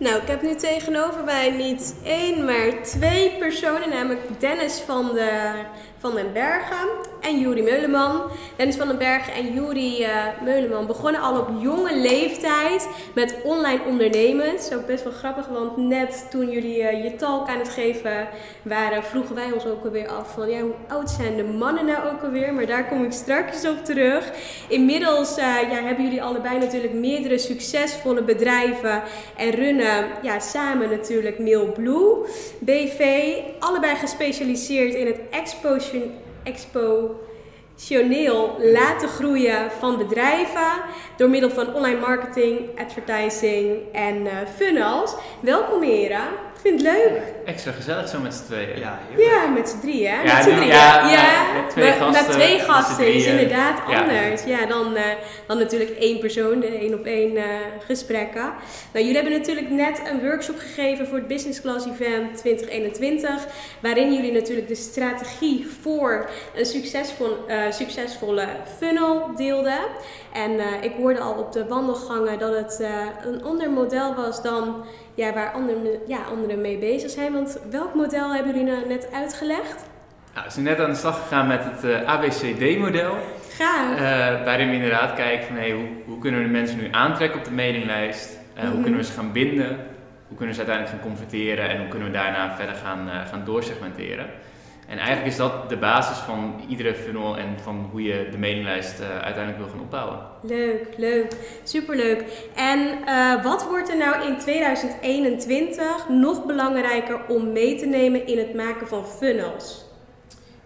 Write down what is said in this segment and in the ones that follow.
Nou, ik heb nu tegenover mij niet één, maar twee personen, namelijk Dennis van, de, van den Bergen en Juri Meuleman. Dennis van den Bergen en Juri uh, Meuleman begonnen al op jonge leeftijd met online ondernemen. Ook best wel grappig, want net toen jullie uh, je talk aan het geven waren, vroegen wij ons ook alweer af van ja, hoe oud zijn de mannen nou ook alweer? Maar daar kom ik straks op terug. Inmiddels uh, ja, hebben jullie allebei natuurlijk meerdere succesvolle bedrijven en runnen ja, samen natuurlijk Mailblue BV. Allebei gespecialiseerd in het exposition, expositioneel laten groeien van bedrijven door middel van online marketing, advertising en uh, funnels. Welkom heren. Ik vind het leuk. Extra gezellig zo met z'n tweeën. Ja, ja met z'n drieën. Ja, met z'n drieën. ja, ja, na twee na- gasten, twee met z'n gasten is inderdaad Ja. anders. Ja, dan, eh, dan natuurlijk één persoon, de één op één eh, gesprekken. Nou, jullie hebben natuurlijk net een workshop gegeven voor het Business Class Event 2021. Waarin jullie natuurlijk de strategie voor een succesvol, eh, succesvolle funnel deelden. En eh, ik hoorde al op de wandelgangen dat het eh, een ander model was dan ja, waar anderen, ja, anderen mee bezig zijn. Want welk model hebben jullie nou net uitgelegd? Nou, we zijn net aan de slag gegaan met het eh, ABCD-model. Gaaf. eh, waarin we inderdaad kijken van hey, hoe, hoe kunnen we de mensen nu aantrekken op de mailinglijst? Eh, Hoe Mhm. kunnen we ze gaan binden? Hoe kunnen we ze uiteindelijk gaan converteren? En hoe kunnen we daarna verder gaan, gaan doorsegmenteren? En eigenlijk is dat de basis van iedere funnel en van hoe je de mailinglijst eh, uiteindelijk wil gaan opbouwen. Leuk, leuk. Superleuk. En eh, wat wordt er nou in 2021 nog belangrijker om mee te nemen in het maken van funnels?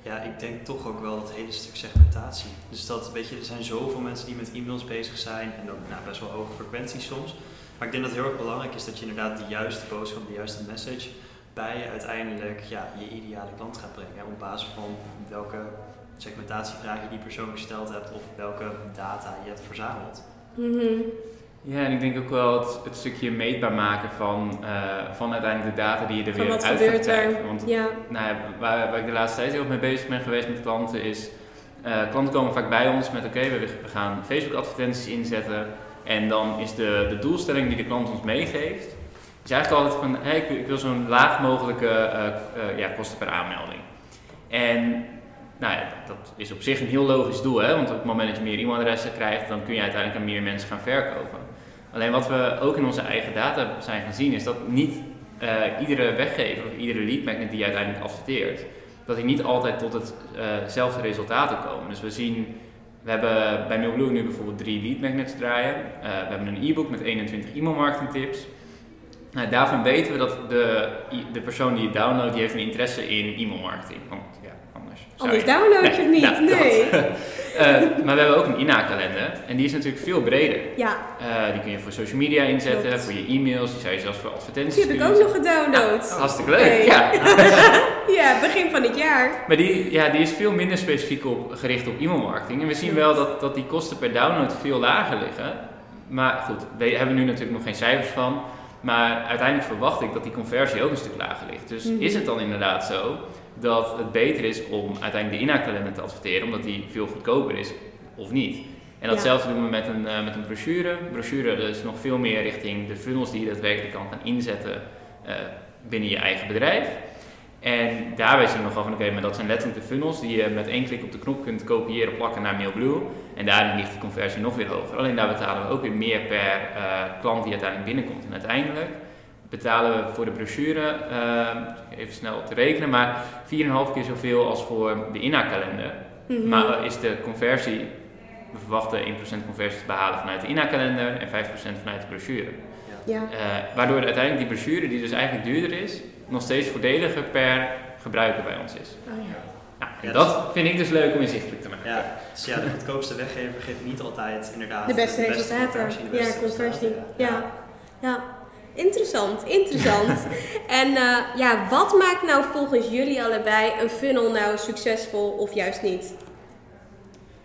Ja, ik denk toch ook wel dat hele stuk segmentatie. Dus dat, weet je, er zijn zoveel mensen die met e-mails bezig zijn en ook nou, best wel hoge frequentie soms. Maar ik denk dat het heel erg belangrijk is dat je inderdaad de juiste boodschap, de juiste message bij uiteindelijk ja, je ideale klant gaat brengen. Op basis van welke segmentatievraag je die persoon gesteld hebt of welke data je hebt verzameld. Mhm. Ja, en ik denk ook wel het, het stukje meetbaar maken van, eh, van uiteindelijk de data die je er Van weer wat uit gebeurt gaat krijgen. Want Ja. nou ja, waar, waar ik de laatste tijd heel erg mee bezig ben geweest met klanten is... eh, klanten komen vaak bij ons met oké, we, we gaan Facebook advertenties inzetten. En dan is de, de doelstelling die de klant ons meegeeft... is eigenlijk altijd van, ik, wil- ik wil zo'n laag mogelijke eh, eh, ja, kosten per aanmelding. En nou ja, dat is op zich een heel logisch doel, hè? want op het moment dat je meer e-mailadressen krijgt, dan kun je uiteindelijk aan meer mensen gaan verkopen. Alleen wat we ook in onze eigen data zijn gaan zien, is dat niet eh, iedere weggever of iedere lead magnet die je uiteindelijk adverteert, dat die niet altijd tot hetzelfde resultaten komen. Dus we zien, we hebben bij Mailblue nu bijvoorbeeld drie lead magnets draaien. We hebben een e-book met 21 e-mail marketing tips. Nou, daarvan weten we dat de, de persoon die het downloadt, die heeft een interesse in e-mail marketing. Want ja, anders Anders je- download je het niet. nou, nee. dat. Eh, maar we hebben ook een inhaakkalender en die is natuurlijk veel breder. Ja, Eh, die kun je voor social media inzetten, Klopt. voor je e-mails, die zou je zelfs voor advertenties die heb ik ook nog gedownload. Hartstikke leuk. Ja. Ja, begin van dit jaar. Maar die, ja, die is veel minder specifiek op, gericht op e-mailmarketing. En we zien wel dat, dat die kosten per download veel lager liggen. Maar goed, we hebben nu natuurlijk nog geen cijfers van. Maar uiteindelijk verwacht ik dat die conversie ook een stuk lager ligt. Dus Mhm. is het dan inderdaad zo dat het beter is om uiteindelijk de inhoudkalender te adverteren, omdat die veel goedkoper is of niet. En datzelfde doen we met een, uh, met een brochure. Brochure is nog veel meer richting de funnels die je daadwerkelijk kan gaan inzetten uh, binnen je eigen bedrijf. En daarbij zien we gewoon van oké, maar dat zijn letterlijk de funnels die je met één klik op de knop kunt kopiëren, plakken naar MailBlue. En daarin ligt de conversie nog weer hoger. Alleen daar betalen we ook weer meer per uh, klant die uiteindelijk binnenkomt. En uiteindelijk betalen we voor de brochure, uh, even snel te rekenen, maar 4,5 keer zoveel als voor de inhoudkalender. Mm Maar is de conversie, we verwachten 1% conversie te behalen vanuit de inhoudkalender en 5% vanuit de brochure. Ja. Waardoor uiteindelijk die brochure, die dus eigenlijk duurder is, nog steeds voordeliger per gebruiker bij ons is. Oh, ja. Ja, en dat vind ik dus leuk om inzichtelijk te maken. Ja, dus ja, de goedkoopste weggever geeft niet altijd inderdaad de beste, resultaten. ja, conversie. Ja. ja. Interessant, interessant. en uh, ja, wat maakt nou volgens jullie allebei een funnel nou succesvol of juist niet?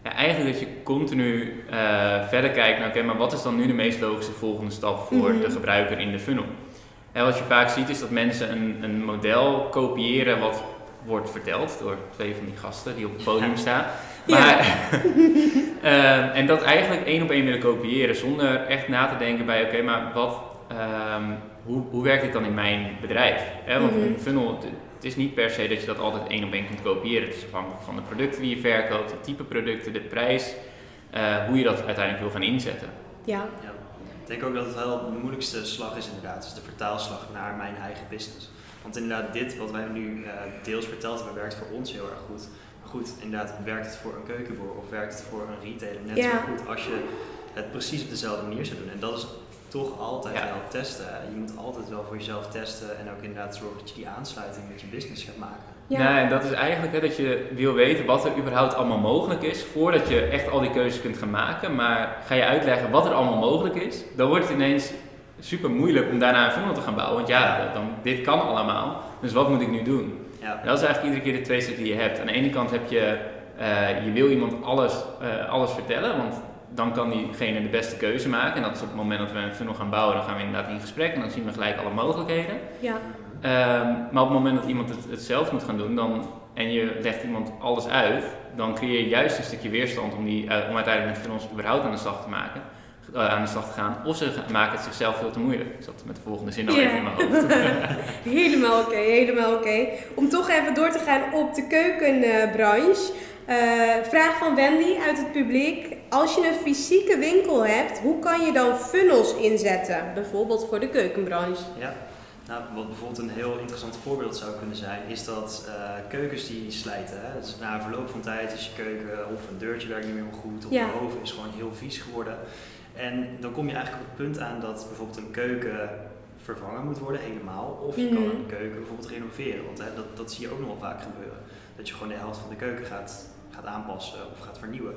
Ja, eigenlijk dat je continu uh, verder kijkt naar, oké, maar wat is dan nu de meest logische volgende stap voor mhm. de gebruiker in de funnel? En wat je vaak ziet is dat mensen een, een model kopiëren wat wordt verteld door twee van die gasten die op het podium staan. Maar, uh, en dat eigenlijk één op één willen kopiëren zonder echt na te denken bij oké, maar wat, um, hoe, hoe werkt dit dan in mijn bedrijf? Hè? Want mm een funnel, het is niet per se dat je dat altijd één op één kunt kopiëren. Het is afhankelijk van de producten die je verkoopt, het type producten, de prijs, uh, hoe je dat uiteindelijk wil gaan inzetten. Ja. Denk ook dat het wel de moeilijkste slag is inderdaad, is de vertaalslag naar mijn eigen business. Want inderdaad, dit wat wij nu uh, deels verteld hebben, werkt voor ons heel erg goed. Maar goed, inderdaad, werkt het voor een keukenboer of werkt het voor een retailer net zo goed als je het precies op dezelfde manier zou doen. En dat is toch altijd wel testen. Je moet altijd wel voor jezelf testen en ook inderdaad zorgen dat je die aansluiting met je business gaat maken. Ja, en dat is eigenlijk hè, dat je wil weten wat er überhaupt allemaal mogelijk is voordat je echt al die keuzes kunt gaan maken. Maar ga je uitleggen wat er allemaal mogelijk is, dan wordt het ineens super moeilijk om daarna een funnel te gaan bouwen. Want ja, dan, dit kan allemaal, dus wat moet ik nu doen? Ja. Dat is eigenlijk iedere keer de twee stukken die je hebt. Aan de ene kant heb je, uh, je wil iemand alles, uh, alles vertellen, want dan kan diegene de beste keuze maken. En dat is op het moment dat we een funnel gaan bouwen, dan gaan we inderdaad in gesprek en dan zien we gelijk alle mogelijkheden. Ja. Um, maar op het moment dat iemand het, het, zelf moet gaan doen dan, en je legt iemand alles uit, dan creëer je juist een stukje weerstand om, die, uh, om uiteindelijk met funnels überhaupt aan de slag te maken. Uh, aan de slag te gaan. Of ze maken het zichzelf veel te moeilijk. Ik zat met de volgende zin al even in mijn hoofd. helemaal oké, helemaal oké. Om toch even door te gaan op de keukenbranche. Uh, vraag van Wendy uit het publiek. Als je een fysieke winkel hebt, hoe kan je dan funnels inzetten? Bijvoorbeeld voor de keukenbranche. Ja, nou, wat bijvoorbeeld een heel interessant voorbeeld zou kunnen zijn, is dat uh, keukens die slijten. Hè? Dus na verloop van tijd is je keuken of een deurtje werkt niet meer goed, of de oven is gewoon heel vies geworden. En dan kom je eigenlijk op het punt aan dat bijvoorbeeld een keuken vervangen moet worden helemaal. Of je kan mhm. een keuken bijvoorbeeld renoveren, want hè, dat, dat zie je ook nog wel vaak gebeuren. Dat je gewoon de helft van de keuken gaat, gaat aanpassen of gaat vernieuwen.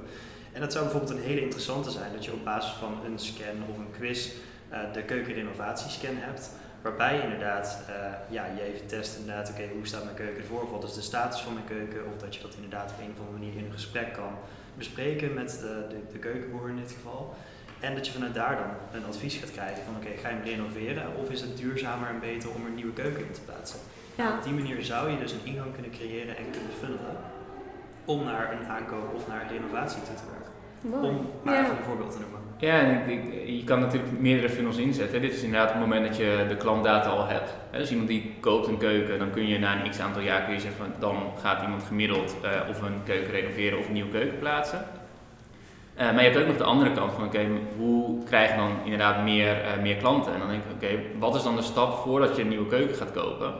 En dat zou bijvoorbeeld een hele interessante zijn, dat je op basis van een scan of een quiz uh, de keukenrenovatiescan hebt. Waarbij je inderdaad, uh, ja, je even test inderdaad, oké, hoe staat mijn keuken ervoor? Of wat is de status van mijn keuken? Of dat je dat inderdaad op een of andere manier in een gesprek kan bespreken met de, de, de keukenboer in dit geval. En dat je vanuit daar dan een advies gaat krijgen van oké, ga je hem renoveren of is het duurzamer en beter om er een nieuwe keuken in te plaatsen? Ja. Op die manier zou je dus een ingang kunnen creëren en kunnen funnelen om naar een aankoop of naar een renovatie toe te werken. Om maar even een voorbeeld te noemen. Ja, en je kan natuurlijk meerdere funnels inzetten. Dit is inderdaad het moment dat je de klantdata al hebt. Dus iemand die koopt een keuken, dan kun je na een x aantal jaar kun je zeggen van dan gaat iemand gemiddeld uh, of een keuken renoveren of een nieuwe keuken plaatsen. Uh, maar je hebt ook nog de andere kant van, oké, hoe krijg je dan inderdaad meer, uh, meer klanten? En dan denk ik, oké, wat is dan de stap voordat je een nieuwe keuken gaat kopen?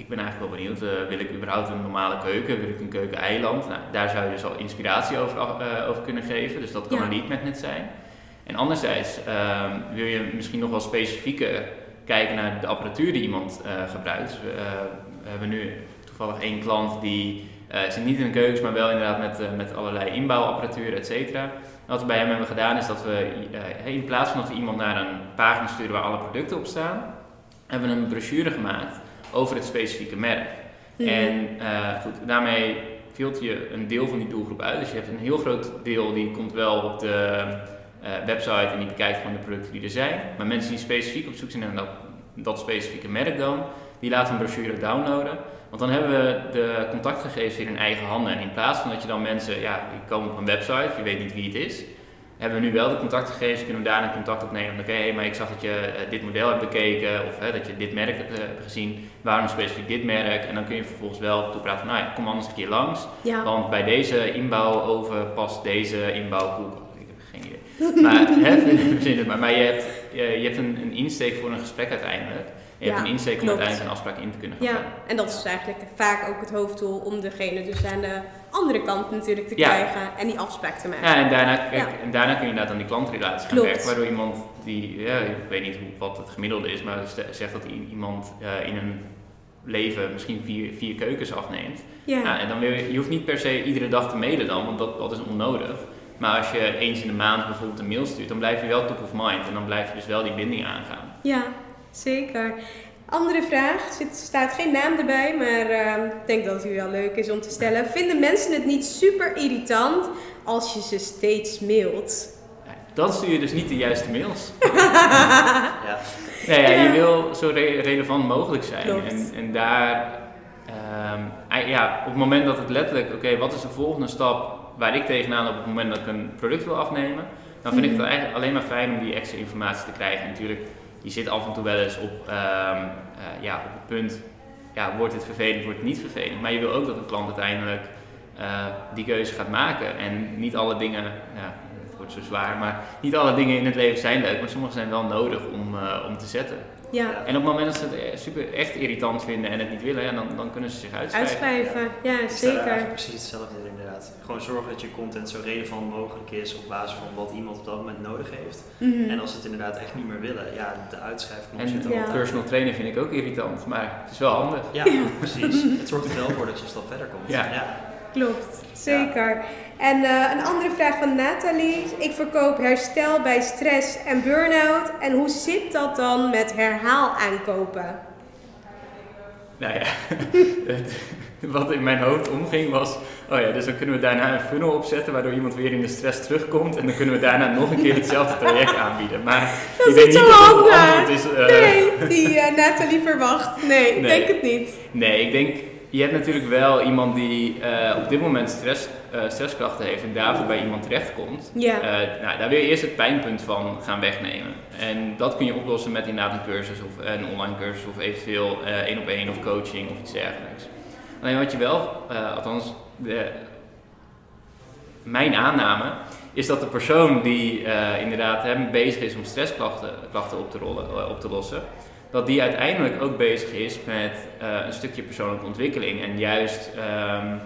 Ik ben eigenlijk wel benieuwd, wil ik überhaupt een normale keuken? Wil ik een keukeneiland? Nou, daar zou je dus al inspiratie over, over kunnen geven, dus dat kan ja. een lead magnet zijn. En anderzijds ehm, wil je misschien nog wel specifieker kijken naar de apparatuur die iemand gebruikt. We, we hebben nu toevallig één klant die uh, het zit niet in de keukens, maar wel inderdaad met, uh, met allerlei inbouwapparatuur, et cetera. Wat we bij hem hebben gedaan is dat we uh, in plaats van dat we iemand naar een pagina sturen waar alle producten op staan, hebben we een brochure gemaakt over het specifieke merk. En goed, daarmee filter je een deel van die doelgroep uit. Dus je hebt een heel groot deel die komt wel op de website en die bekijkt van de producten die er zijn. Maar mensen die specifiek op zoek zijn naar dat, dat specifieke merk dan, die laten een brochure downloaden. Want dan hebben we de contactgegevens weer in eigen handen. En in plaats van dat je dan mensen, ja, die komen op een website, je weet niet wie het is, hebben we nu wel de contactgegevens, kunnen we daar een contact opnemen. Oké, hey, maar ik zag dat je eh, dit model hebt bekeken of hè, dat je dit merk hebt eh, gezien. Waarom specifiek dit merk? En dan kun je vervolgens wel toepraten van, nou ja, kom anders een keer langs. Ja. Want bij deze inbouwoven past deze inbouwkoelkast. Ik heb geen idee. Maar, hè, maar. maar je hebt, je, je hebt een, een insteek voor een gesprek uiteindelijk. Je Ja, hebt een insteek om uiteindelijk een afspraak in te kunnen gaan. Ja, en dat is eigenlijk vaak ook het hoofddoel om degene dus aan de andere kant natuurlijk te Ja. krijgen en die afspraak te maken. Ja, en daarna, en daarna kun je inderdaad aan die klantrelatie gaan Klopt. werken. Waardoor iemand die, ja, ik weet niet hoe, wat het gemiddelde is, maar zegt dat iemand eh, in een leven misschien vier, vier keukens afneemt. Ja. Ja, en dan wil je, je hoeft niet per se iedere dag te mailen dan, want dat, dat is onnodig. Maar als je eens in de maand bijvoorbeeld een mail stuurt, dan blijf je wel top of mind en dan blijf je dus wel die binding aangaan. Ja, zeker. Andere vraag, er zit- staat geen naam erbij, maar ehm, ik denk dat het wel leuk is om te stellen. Vinden mensen het niet super irritant als je ze steeds mailt? Ja, dan stuur je dus niet de juiste mails. Ja, Nee, ja, je Ja. wil zo re- relevant mogelijk zijn. Klopt. En, en daar, ehm, ja, op het moment dat het letterlijk, oké, wat is de volgende stap waar ik tegenaan op het moment dat ik een product wil afnemen, dan vind ik het eigenlijk alleen maar fijn om die extra informatie te krijgen. En natuurlijk, je zit af en toe wel eens op, ehm, eh, ja, op het punt, ja, wordt het vervelend, wordt het niet vervelend. Maar je wil ook dat de klant uiteindelijk eh, die keuze gaat maken. En niet alle dingen, ja, het wordt zo zwaar, maar niet alle dingen in het leven zijn leuk, maar sommige zijn wel nodig om, eh, om te zetten. Ja, En op het moment dat ze het super echt irritant vinden en het niet willen, ja, dan, dan kunnen ze zich uitschrijven. uitschrijven. Ja, zeker. precies hetzelfde Gewoon zorgen dat je content zo relevant mogelijk is op basis van wat iemand op dat moment nodig heeft. Mhm. En als ze het inderdaad echt niet meer willen, ja, de uitschrijfknop En zit Ja. personal trainer vind ik ook irritant, maar het is wel handig. Ja, precies. Het zorgt er wel voor dat je een stap verder komt. Ja. Klopt, zeker. En eh, een andere vraag van Nathalie. Ik verkoop herstel bij stress en burn-out. En hoe zit dat dan met herhaal aankopen? Nou ja, het- wat in mijn hoofd omging was, oh ja, dus dan kunnen we daarna een funnel opzetten waardoor iemand weer in de stress terugkomt en dan kunnen we daarna nog een keer hetzelfde traject aanbieden. Maar Dat ik is denk niet dat het antwoord is. eh, Nee, die eh, Nathalie verwacht. Nee, ik Nee. denk het niet. Nee, ik denk, je hebt natuurlijk wel iemand die eh, op dit moment stress, stressklachten heeft en daarvoor bij iemand terechtkomt. Ja. Nou, daar wil je eerst het pijnpunt van gaan wegnemen. En dat kun je oplossen met inderdaad een cursus of een online cursus of eventueel één op één of coaching of iets dergelijks. Alleen wat je wel, althans de, mijn aanname, is dat de persoon die eh, inderdaad hem bezig is om stressklachten klachten op, te rollen, eh, op te lossen, dat die uiteindelijk ook bezig is met eh, een stukje persoonlijke ontwikkeling en juist ehm,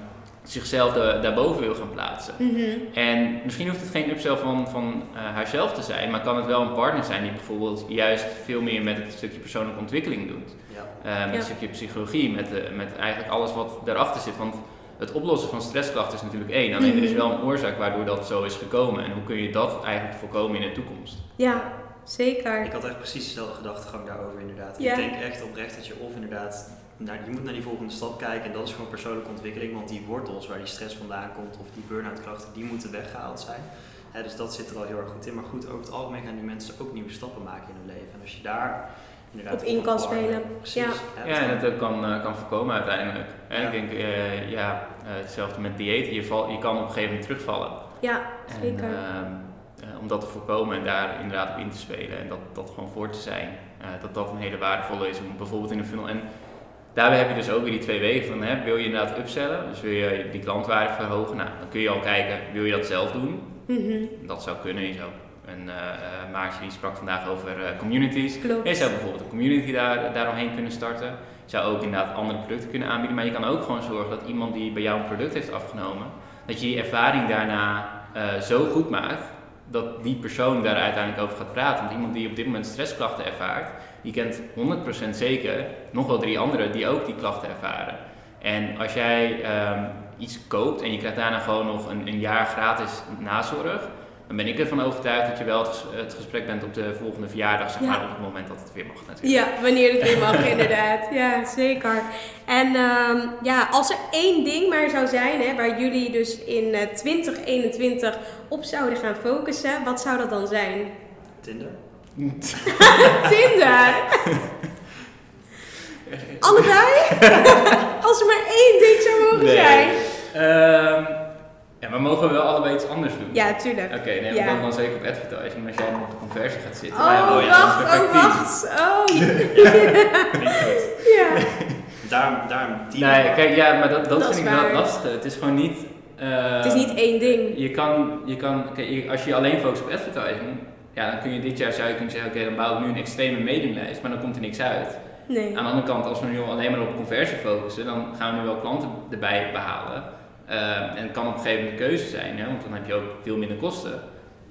zichzelf da- daarboven wil gaan plaatsen. Mhm. En misschien hoeft het geen upsell van, van haarzelf te zijn, maar kan het wel een partner zijn die bijvoorbeeld juist veel meer met het stukje persoonlijke ontwikkeling doet. Ja. Met Ja. een stukje psychologie, met, met eigenlijk alles wat daarachter zit. Want het oplossen van stressklachten is natuurlijk één. Alleen er is Mhm. wel een oorzaak waardoor dat zo is gekomen. En hoe kun je dat eigenlijk voorkomen in de toekomst? Ja, zeker. Ik had echt precies dezelfde gedachtegang daarover inderdaad. Ja. Ik denk echt oprecht dat je of inderdaad, naar, je moet naar die volgende stap kijken en dat is gewoon persoonlijke ontwikkeling, want die wortels waar die stress vandaan komt of die burn-out klachten, die moeten weggehaald zijn. Hè, dus dat zit er al heel erg goed in. Maar goed, over het algemeen gaan die mensen ook nieuwe stappen maken in hun leven. En als je daar Op in kan spelen. Precies. Ja. Ja, dat- en dat ook kan, eh, kan voorkomen uiteindelijk. En Ja. ik denk, eh, ja, eh, hetzelfde met dieet. Je, val, je kan op een gegeven moment terugvallen. Ja, En, zeker. ehm, eh, om dat te voorkomen en daar inderdaad op in te spelen en dat, dat gewoon voor te zijn, eh, dat dat een hele waardevolle is om bijvoorbeeld in een funnel. En daarbij heb je dus ook weer die twee wegen van, hè, wil je inderdaad upsellen, dus wil je die klantwaarde verhogen, nou, dan kun je al kijken, wil je dat zelf doen? Mhm. Dat zou kunnen, je zou. En eh eh, Maartje die sprak vandaag over eh, communities. Klopt. Je zou bijvoorbeeld een community daar, daaromheen kunnen starten. Je zou ook inderdaad andere producten kunnen aanbieden. Maar je kan ook gewoon zorgen dat iemand die bij jou een product heeft afgenomen, dat je die ervaring daarna zo goed maakt dat die persoon daar uiteindelijk over gaat praten. Want iemand die op dit moment stressklachten ervaart, die kent 100% zeker nog wel drie anderen die ook die klachten ervaren. En als jij ehm, iets koopt en je krijgt daarna gewoon nog een, een jaar gratis nazorg, dan ben ik ervan overtuigd dat je wel het, ges- het gesprek bent op de volgende verjaardag, zeg Ja. maar, op het moment dat het weer mag natuurlijk. Ja, wanneer het weer mag, inderdaad. Ja, zeker. En ehm, ja, als er één ding maar zou zijn hè, waar jullie dus in eh, 2021 op zouden gaan focussen, wat zou dat dan zijn? Tinder. Tinder! Allebei? Als er maar één ding zou mogen zijn. Ehm, ja, maar mogen we wel allebei iets anders doen? Ja, tuurlijk. Oké, nee, maar Ja. dan, dan zeker op advertising. Als jij dan op de conversie gaat zitten. Oh, ja, ja, wacht, oh, wacht. Oh, goed. ja. Daarom, daarom team. team. Nee, kijk, ja, maar dat, dat, Dat vind ik wel lastig. Het is gewoon niet... eh, Het is niet één ding. Je kan, je kan kijk, je- als je je alleen focust op advertising, ja, dan kun je dit jaar zou je kunnen zeggen, oké, dan bouw ik nu een extreme mailinglijst, maar dan komt er niks uit. Nee. Aan de andere kant, als we nu alleen maar op conversie focussen, dan gaan we nu wel klanten erbij behalen. Eh, en het kan op een gegeven moment een keuze zijn, hè, want dan heb je ook veel minder kosten.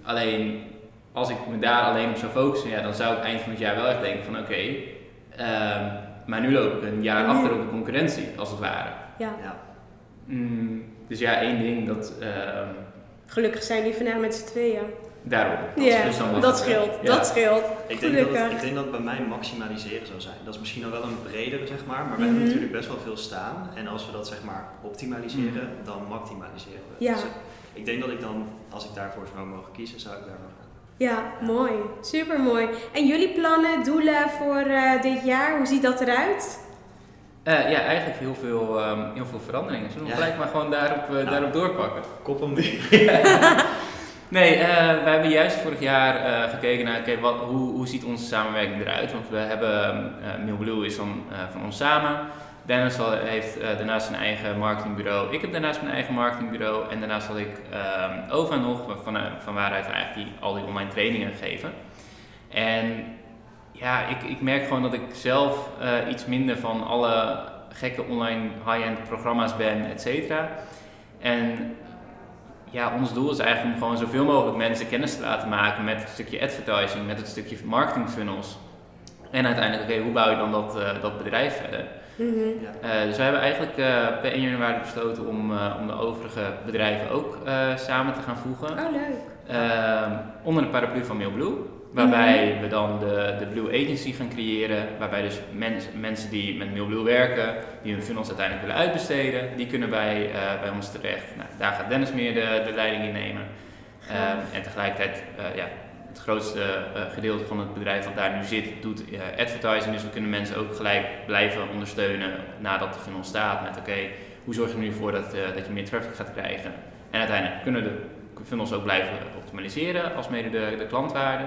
Alleen, als ik me daar alleen op zou focussen, ja, dan zou ik eind van het jaar wel echt denken van oké, ehm, maar nu loop ik een jaar achter op de concurrentie, als het ware. Ja. Ja. Mm, dus ja, één ding, dat, ehm, Gelukkig zijn die vandaag met z'n tweeën. Daarom. Ja, Dus dan dat scheelt. ja. Dat scheelt. Ik denk, dat het, ik denk dat het bij mij maximaliseren zou zijn. Dat is misschien al wel een bredere, zeg maar. Maar we Mhm. hebben natuurlijk best wel veel staan. En als we dat zeg maar optimaliseren, dan maximaliseren we. Ja. Dus ik denk dat ik dan, als ik daarvoor zou mogen kiezen, zou ik daarvoor gaan. Ja, mooi. Super mooi. En jullie plannen, doelen voor eh, dit jaar, hoe ziet dat eruit? Eh, ja, eigenlijk heel veel, ehm, heel veel veranderingen. Zullen we Ja. gelijk maar gewoon daarop, eh, Nou. daarop doorpakken? Kop om die. Nee, eh, we hebben juist vorig jaar eh, gekeken naar oké, wat, hoe, hoe ziet onze samenwerking eruit. Want we hebben, eh Mailblue is dan van ons samen. Dennis heeft daarnaast zijn eigen marketingbureau. Ik heb daarnaast mijn eigen marketingbureau. En daarnaast had ik OVA nog, van, van waaruit we eigenlijk die, al die online trainingen geven. En ja, ik, ik merk gewoon dat ik zelf iets minder van alle gekke online high-end programma's ben, et cetera. En ja, ons doel is eigenlijk om gewoon zoveel mogelijk mensen kennis te laten maken met het stukje advertising, met het stukje marketing funnels. En uiteindelijk, oké, hoe bouw je dan dat, eh, dat bedrijf verder? Mhm. Eh, dus we hebben eigenlijk eh, per 1 januari besloten om, eh, om de overige bedrijven ook eh, samen te gaan voegen. Oh, leuk. Ehm, onder de paraplu van Mailblue. Waarbij we dan de, de Blue Agency gaan creëren. Waarbij dus mens- mensen die met Mailblue werken, die hun funnels uiteindelijk willen uitbesteden, die kunnen bij, eh, bij ons terecht. Nou, daar gaat Dennis meer de, de leiding in nemen. Ehm, en tegelijkertijd, eh, ja, het grootste eh, gedeelte van het bedrijf dat daar nu zit, doet advertising. Dus we kunnen mensen ook gelijk blijven ondersteunen nadat de funnel staat. Met oké, hoe zorg je er nu voor dat, dat je meer traffic gaat krijgen? En uiteindelijk kunnen de funnels ook blijven optimaliseren als mede de, de klantwaarde.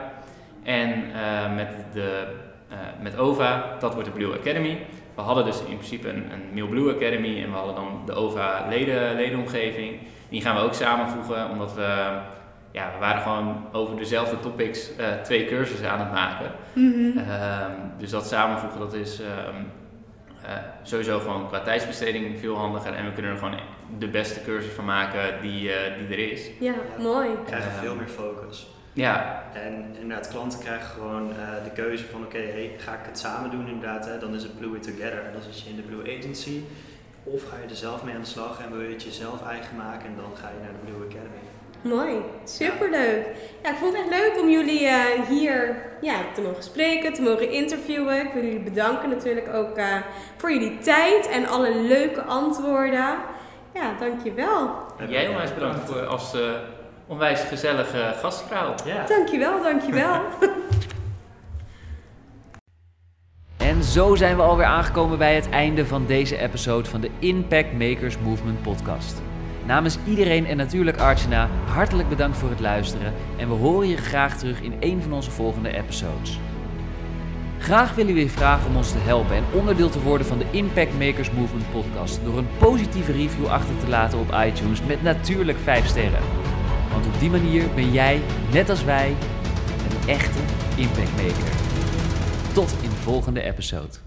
En eh, met, de, eh, met OVA, dat wordt de Blue Academy. We hadden dus in principe een, een MailBlue Academy en we hadden dan de OVA leden, ledenomgeving. Die gaan we ook samenvoegen, omdat we, ja, we waren gewoon over dezelfde topics eh, twee cursussen aan het maken. Mhm. Ehm, dus dat samenvoegen, dat is ehm, eh, sowieso gewoon qua tijdsbesteding veel handiger. En we kunnen er gewoon de beste cursus van maken die, eh, die er is. Ja, mooi. We krijgen veel meer focus. Ja, En inderdaad, klanten krijgen gewoon eh, de keuze van oké, hey, ga ik het samen doen inderdaad, hè? dan is het Blue It Together. En dan zit je in de Blue Agency. Of ga je er zelf mee aan de slag en wil je het jezelf eigen maken en dan ga je naar de Blue Academy. Mooi, superleuk. Ja, ik vond het echt leuk om jullie eh, hier ja, te mogen spreken, te mogen interviewen. Ik wil jullie bedanken natuurlijk ook eh, voor jullie tijd en alle leuke antwoorden. Ja, dankjewel. jij onwijs bedankt voor als eh, onwijs gezellige gastvrouw. Ja. Dankjewel, dankjewel. En zo zijn we alweer aangekomen bij het einde van deze episode van de Impact Makers Movement podcast. Namens iedereen en natuurlijk Archana, hartelijk bedankt voor het luisteren en we horen je graag terug in een van onze volgende episodes. Graag willen we je vragen om ons te helpen en onderdeel te worden van de Impact Makers Movement podcast door een positieve review achter te laten op iTunes met natuurlijk 5 sterren. Want op die manier ben jij, net als wij, een echte impact maker. Tot in de volgende episode.